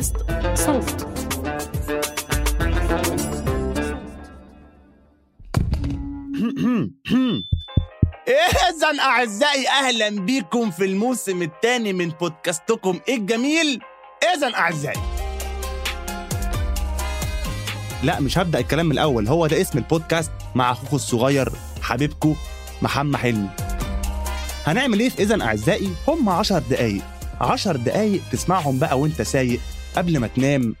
بودكاست صوت. إذا أعزائي أهلا بكم في الموسم الثاني من بودكاستكم الجميل. إذا أعزائي. لا مش هبدأ الكلام من الأول. هو ده اسم البودكاست مع أخوكم الصغير حبيبكم محمد حلمي. هنعمل إيه في إذا أعزائي؟ هم عشر دقايق. عشر دقايق تسمعهم بقى وأنت سايق. قبل ما تنام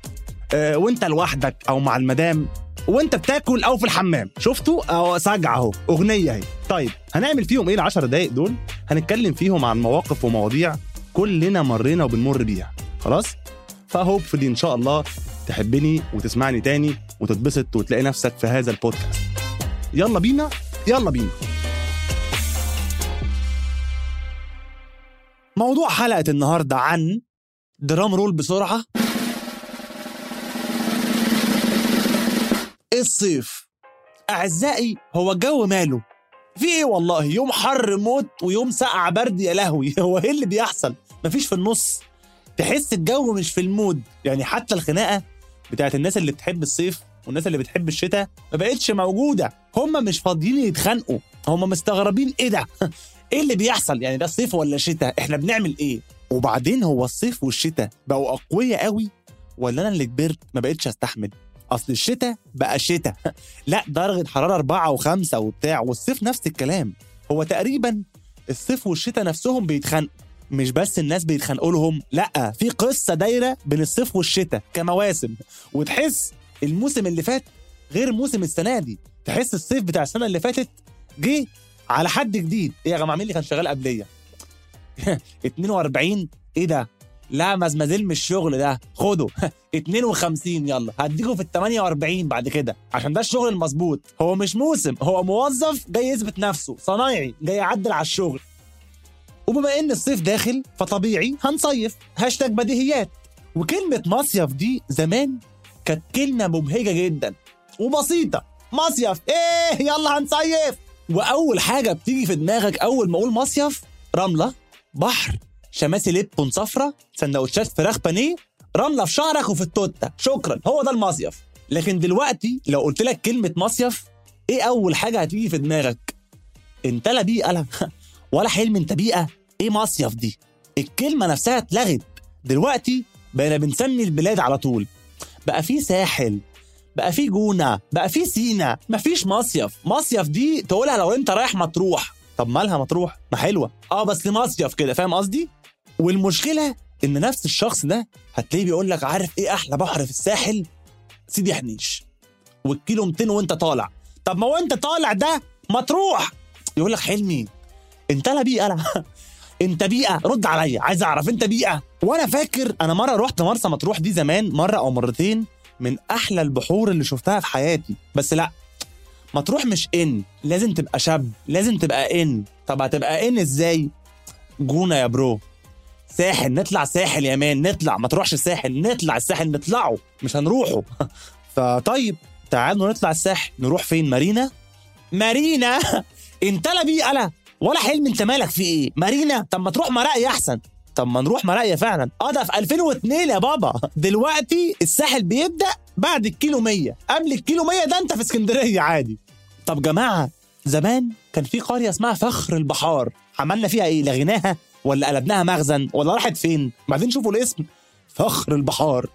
آه وانت لوحدك أو مع المدام وانت بتاكل أو في الحمام. شفتوا؟ اهو سجع أهو. أغنية أهي. طيب هنعمل فيهم إيه العشر دقايق دول؟ هنتكلم فيهم عن مواقف ومواضيع كلنا مرينا وبنمر بيها. خلاص؟ فهوبفلي إن شاء الله تحبني وتسمعني تاني وتتبسط وتلاقي نفسك في هذا البودكاست. يلا بينا يلا بينا. موضوع حلقة النهارده عن drum roll بسرعة. الصيف. أعزائي هو الجو ماله. في إيه والله؟ يوم حر موت ويوم سقع برد يا لهوي. هو إيه اللي بيحصل؟ مفيش في النص. تحس الجو مش في ال mood. يعني حتى الخناقة بتاعت الناس اللي بتحب الصيف والناس اللي بتحب الشتاء ما بقتش موجودة. هم مش فاضيين يتخانقوا. هم مستغربين إيه ده؟ إيه اللي بيحصل؟ يعني ده صيف ولا شتاء؟ إحنا بنعمل إيه؟ وبعدين هو الصيف والشتاء بقوا أقوياء قوي ولا أنا اللي كبرت ما بقتش أستحمل؟ أصل الشتاء بقى شتاء لا درجة حرارة أربعة وخمسة وبتاع والصيف نفس الكلام. هو تقريبا الصيف والشتاء نفسهم بيتخانقوا مش بس الناس بيتخانقوا لهم لا في قصة دايرة بين الصيف والشتاء كمواسم. وتحس الموسم اللي فات غير موسم السنة دي. تحس الصيف بتاع السنة اللي فاتت جه على حد جديد. إيه يا جماعة مين اللي كان شغال قبليه 42 إيه ده؟ لا مزمزيل مش الشغل ده. خده 52 يلا. هديكوا في ال 48 بعد كده. عشان ده الشغل المظبوط. هو مش موسم. هو موظف جاي يثبت نفسه. صنايعي جاي يعدل على الشغل. وبما إن الصيف داخل فطبيعي هنصيف. هاشتاج بديهيات. وكلمة مصيف دي زمان كانت كلمة مبهجة جدا. وبسيطة. مصيف. إيه يلا هنصيف. وأول حاجة بتيجي في دماغك أول ما أقول مصيف رملة بحر. شماسي ليبتون صفرة سندوتشات فراخ بانيه رملة في شعرك وفي التوتة. شكرا هو ده المصيف. لكن دلوقتي لو قلت لك كلمة مصيف إيه أول حاجة هتيجي في دماغك؟ انت لا بيئة لا ولا حلم انت بيئة. إيه مصيف دي؟ الكلمة نفسها اتلغت. دلوقتي بقينا بنسمي البلاد على طول. بقى في ساحل بقى في جونة بقى في سينا. مفيش مصيف. مصيف دي تقولها لو انت رايح مطروح. طب مالها مطروح؟ ما حلوة. آه بس مصيف كده. فاهم قصدي؟ والمشكلة إن نفس الشخص ده هتلاقيه بيقول لك عارف إيه أحلى بحر في الساحل؟ سيدي حنيش. والكيلو 200 وأنت طالع. طب ما وانت طالع ده مطروح يقول لك حلمي أنت لا بيئة أنا أنت بيئة رد عليا. عايز أعرف أنت بيئة. وأنا فاكر أنا مرة رحت مرسى مطروح دي زمان مرة أو مرتين من أحلى البحور اللي شفتها في حياتي. بس لا مطروح مش إن. لازم تبقى شاب لازم تبقى إن. طب هتبقى إن إزاي؟ جونة يا برو. ساحل نطلع ساحل يا مان نطلع ما تروحش الساحل نطلع الساحل نطلعه مش هنروحه. فطيب تعالوا نطلع الساحل نروح فين؟ مارينا؟ مارينا؟ انت لا بيه أنا ولا حلم انت مالك في إيه؟ مارينا؟ طب ما تروح مراقية أحسن. طب ما نروح مراقية فعلا. آه ده في 2002 يا بابا. دلوقتي الساحل بيبدأ بعد الكيلو 100 قبل الكيلو 100 ده أنت في اسكندرية عادي. طب جماعة زمان كان في قرية اسمها فخر البحار. عملنا فيها إيه؟ لغيناها ولا قلبناها مخزن ولا راحت فين؟ بعدين شوفوا الاسم. فخر البحار.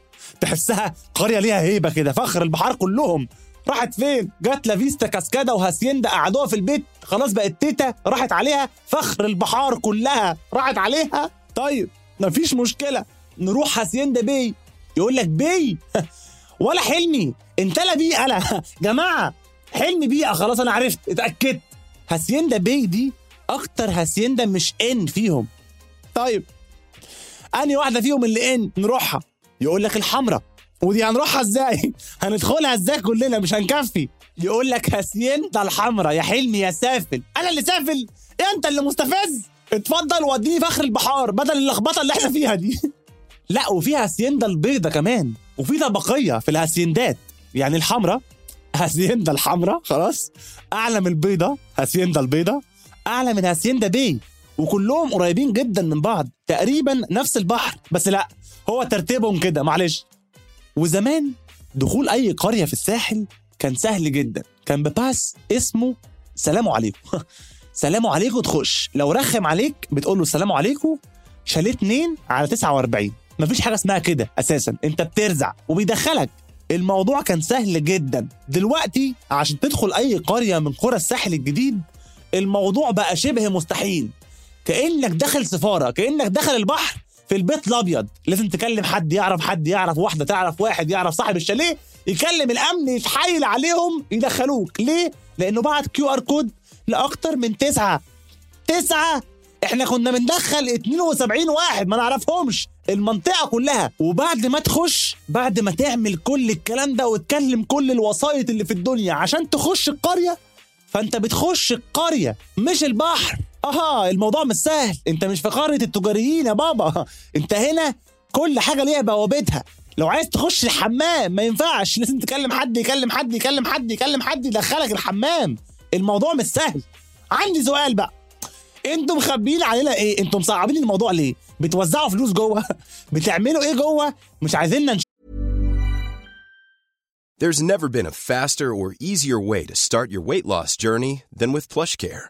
تحسها قرية ليها هيبة كده فخر البحار كلهم. راحت فين؟ جت لافيستا كاسكادا وهاسيندا قعدوها في البيت. خلاص بقت تيتا راحت عليها. فخر البحار كلها. راحت عليها. طيب مفيش مشكلة. نروح هاسيندا Bay. يقول لك Bay؟ ولا حلمي. انت لا بيئة لا. جماعة حلمي بيئة. خلاص أنا عرفت اتأكدت. هاسيندا Bay دي أكتر هاسيندا مش in فيهم. طيب أنهي واحدة فيهم اللي ان نروحها. يقول لك الحمراء. ودي هنروحها إزاي؟ هندخلها إزاي كلنا؟ مش هنكفي. يقول لك هاسيندا الحمراء. يا حلمي يا سافل. أنا اللي سافل. أنت اللي مستفز. اتفضل وديني فخر البحار بدل اللخبطة اللي إحنا فيها دي. لا وفي هاسيندا البيضة كمان. وفي طبقية في الهاسيندات. يعني الحمراء. هاسيندا الحمراء. خلاص. أعلى من البيضة. هاسيندا البيضة. أعلى من هاسيندا بي وكلهم قريبين جدا من بعض تقريبا نفس البحر. بس لا هو ترتيبهم كده معلش. وزمان دخول أي قرية في الساحل كان سهل جدا. كان بباس اسمه سلام عليكم. سلام عليكم تخش. لو رخم عليك بتقول له السلام عليكم شاليه 2 على 49 مفيش حاجة اسمها كده أساسا. أنت بترزع وبيدخلك. الموضوع كان سهل جدا. دلوقتي عشان تدخل أي قرية من قرى الساحل الجديد الموضوع بقى شبه مستحيل. كأنك داخل سفارة كأنك داخل البحر في البيت الأبيض. لازم تكلم حد يعرف حد يعرف واحدة تعرف واحد يعرف صاحب الشاليه يكلم الأمن يتحايل عليهم يدخلوك. ليه؟ لأنه بعت QR code لأكتر من تسعة. تسعة! إحنا كنا بندخل 72 واحد ما نعرفهمش. المنطقة كلها. وبعد ما تخش بعد ما تعمل كل الكلام ده وتكلم كل الوسائط اللي في الدنيا عشان تخش القرية فأنت بتخش القرية مش البحر. أها الموضوع مش سهل. انت مش في قاره التجاريين يا بابا. انت هنا كل حاجة ليها بوابتها. لو عايز تخش الحمام ما ينفعش. لازم تكلم حد يكلم حد يكلم حد يكلم حد يدخلك الحمام. الموضوع مش سهل. عندي سؤال بقى. أنتوا مخبيين علينا إيه؟ أنتوا مصعبين الموضوع ليه؟ بتوزعوا فلوس جوه؟ بتعملوا إيه جوه؟ مش عايزيننا There's never been a faster or easier way to start your weight loss journey than with PlushCare.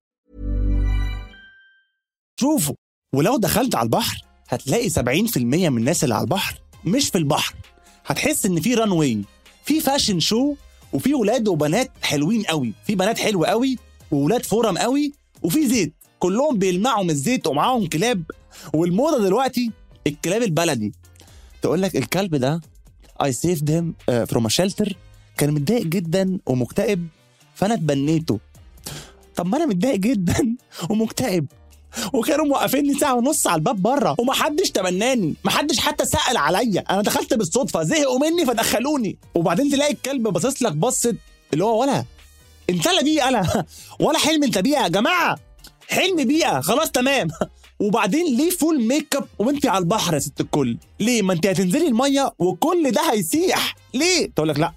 شوفوا ولو دخلت على البحر هتلاقي 70% من الناس اللي على البحر مش في البحر. هتحس إن في runway في fashion show وفي ولاد وبنات حلوين قوي. في بنات حلوة قوي وولاد فورم قوي وفي زيت. كلهم بيلمعوا من الزيت ومعاهم كلاب. والموضة دلوقتي الكلاب البلدي. تقول لك الكلب ده I saved him from shelter كان متضايق جدا ومكتئب فأنا اتبنيته. طب ما أنا متضايق جدا ومكتئب. وكانوا موقفيني ساعة ونص على الباب بره ومحدش تبناني محدش حتى سأل عليا. أنا دخلت بالصدفة زهقوا مني فدخلوني. وبعدين تلاقي الكلب باصص لك بصت اللي هو ولا انت لا بيئه أنا. ولا حلمي انت بيئه يا جماعة. حلمي بيئه خلاص تمام. وبعدين ليه full makeup وانت على البحر يا ست الكل؟ ليه؟ ما انت هتنزلي المية وكل ده هيسيح. ليه؟ تقول لك لأ.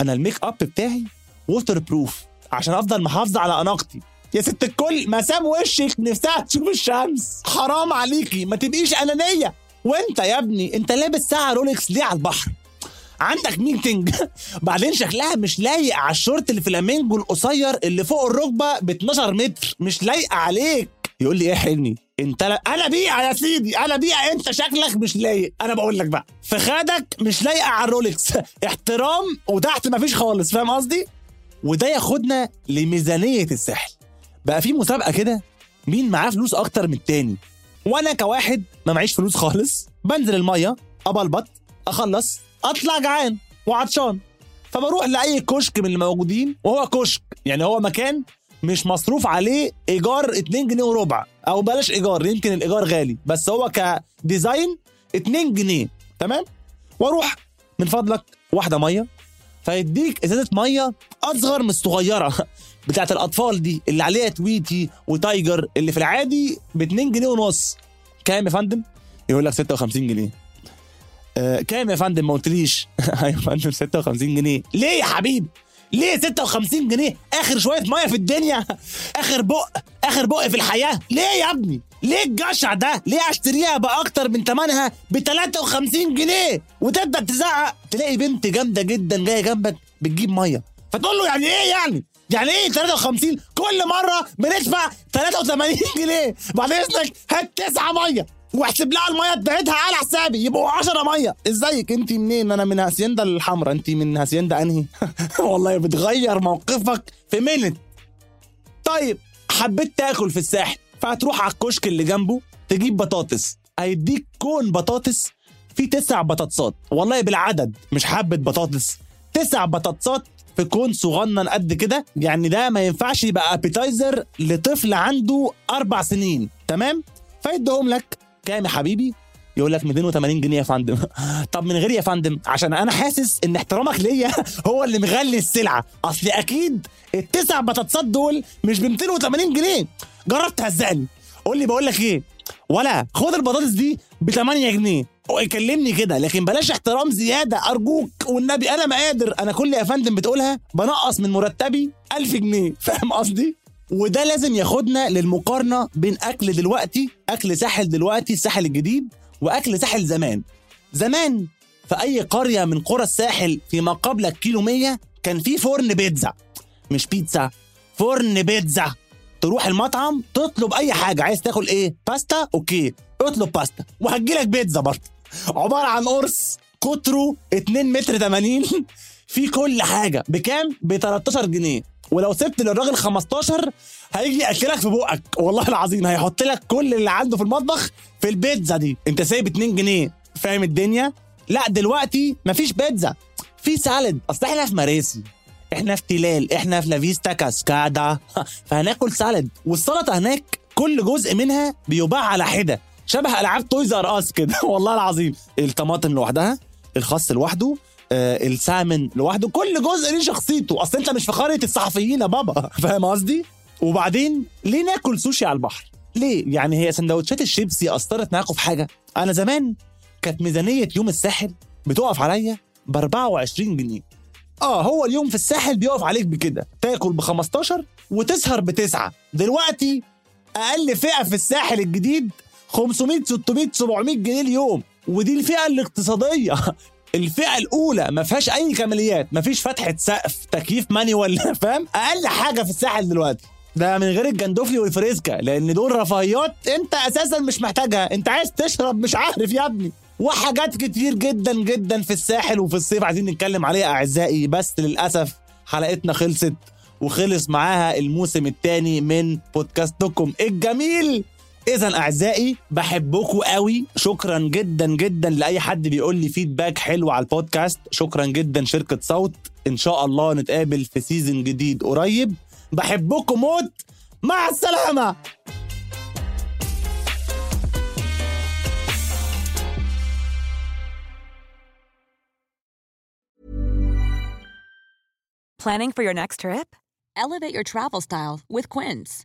أنا الميك اب بتاعي waterproof عشان أفضل محافظة على أناقتي. يا ست الكل مسام وشك نفسها تشوف الشمس. حرام عليكي ما تبقيش أنانية. وأنت يا ابني أنت لابس ساعة رولكس ليه على البحر. عندك meeting؟ بعدين شكلها مش لايق على الشورت الفلامينجو القصير اللي فوق الركبة ب 12 متر. مش لايقه عليك. يقول لي إيه حلمي؟ أنت لا أنا بيئه يا سيدي أنا بيئه أنت شكلك مش لايق. أنا بقول لك بقى فخادك مش لايقة على الرولكس. احترام وتحت مفيش خالص فاهم قصدي؟ وده ياخدنا لميزانية الساحل بقى في مسابقة كده مين معاه فلوس أكتر من التاني. وأنا كواحد ما معيش فلوس خالص بنزل المية أبلبط أخلص أطلع جعان وعطشان. فبروح لأي كشك من الموجودين وهو كشك. يعني هو مكان مش مصروف عليه إيجار 2 جنيه وربع أو بلاش إيجار يمكن الإيجار غالي. بس هو ك design 2 جنيه تمام؟ وأروح من فضلك واحدة مية فيديك إزازة مية أصغر من الصغيرة. بتاعت الأطفال دي اللي عليها تويتي وتايجر اللي في العادي ب 2 جنيه ونص. كام يا فندم؟ يقول لك 56 جنيه. آه كام يا فندم؟ ما قلتليش. أيوه يا فندم 56 جنيه. ليه يا حبيبي؟ ليه 56 جنيه؟ آخر شوية مية في الدنيا. آخر بق آخر بق في الحياة. ليه يا ابني؟ ليه الجشع ده؟ ليه اشتريها بأكتر من ثمنها ب 53 جنيه؟ وتبدا تزعق؟ تلاقي بنت جامدة جدا جاية جنبك بتجيب مية. فتقول له يعني إيه يعني؟ يعني إيه 53 كل مرة بندفع 83 جنيه. بعد اذنك هات تسعة مية واحسب لها المية بتاعتها على حسابي. يبقوا 10 مية. ازيك؟ انت منين؟ أنا من هاسيندا الحمراء. انت من هاسيندا انهي؟ والله بتغير موقفك في منت طيب حبيت تاكل في الساحل فهتروح على الكشك اللي جنبه تجيب بطاطس. هيديك cone بطاطس فيه تسع بطاطسات. والله بالعدد مش حبة بطاطس تسع بطاطسات في cone صغنن قد كده يعني ده ما ينفعش يبقى appetizer لطفل عنده أربع سنين تمام؟ فيديهم لك كام يا حبيبي؟ يقول لك 280 جنيه يا فندم. طب من غير يا فندم عشان أنا حاسس إن احترامك ليا هو اللي مغلي السلعة. أصل أكيد التسع بطاطسات دول مش ب 280 جنيه. جرب تهزقني. قول لي بقول لك إيه؟ ولا خد البطاطس دي ب 8 جنيه. كلمني كده لكن بلاش احترام زيادة أرجوك والنبي أنا ما قادر. أنا كل يا فندم بتقولها بنقص من مرتبي 1000 جنيه فاهم قصدي؟ وده لازم ياخدنا للمقارنة بين أكل دلوقتي أكل ساحل دلوقتي الساحل الجديد وأكل ساحل زمان. زمان في أي قرية من قرى الساحل فيما قبل الكيلو 100 كان في فرن بيتزا. مش بيتزا فرن بيتزا. تروح المطعم تطلب أي حاجة. عايز تاكل إيه؟ باستا؟ okay. اطلب باستا. وهتجيلك بيتزا برضه. عبارة عن قرص قطره 2 متر 80 في كل حاجة. بكام؟ ب 13 جنيه. ولو سبت للراجل 15 هيجي ياكلك في بقك. والله العظيم هيحط لك كل اللي عنده في المطبخ في البيتزا دي. انت سايب 2 جنيه. فاهم الدنيا؟ لا دلوقتي مفيش بيتزا. في salad أصل إحنا في مراسي. إحنا في تلال. إحنا في لافيستا كاسكادا. فهناكل salad والسلطة هناك كل جزء منها بيباع على حدة. شبه ألعاب Toys R Us كده. والله العظيم. الطماطم لوحدها الخس لوحده آه السامن لوحده كل جزء ليه شخصيته. أصل أنت مش في قرية الصحفيين يا بابا. فاهم قصدي؟ وبعدين ليه ناكل سوشي على البحر؟ ليه؟ يعني هي سندوتشات الشيبسي أثرت معاكم في حاجة؟ أنا زمان كانت ميزانية يوم الساحل بتقف عليا ب 24 جنيه. آه هو اليوم في الساحل بيقف عليك بكده. تاكل ب 15 وتسهر بتسعة. دلوقتي أقل فئة في الساحل الجديد 500 600 700 جنيه اليوم. ودي الفئة الاقتصادية. الفئة الأولى ما فيهاش أي كماليات ما فيش فتحة سقف تكييف مانيوال فاهم؟ أقل حاجة في الساحل دلوقتي. ده من غير الجندوفلي والفريسكا لأن دول رفاهيات أنت أساسا مش محتاجها. أنت عايز تشرب مش عارف يا ابني. وحاجات كتير جدا جدا في الساحل وفي الصيف عايزين نتكلم عليها أعزائي. بس للأسف حلقتنا خلصت وخلص معاها الموسم الثاني من بودكاستكم الجميل. اذا أعزائي بحبكم قوي. شكرا جدا جدا لأي حد بيقول لي feedback حلو على البودكاست. شكرا جدا شركة صوت. إن شاء الله نتقابل في season جديد قريب. بحبكم موت. مع السلامة. Planning for your next trip? Elevate your travel style with Quince.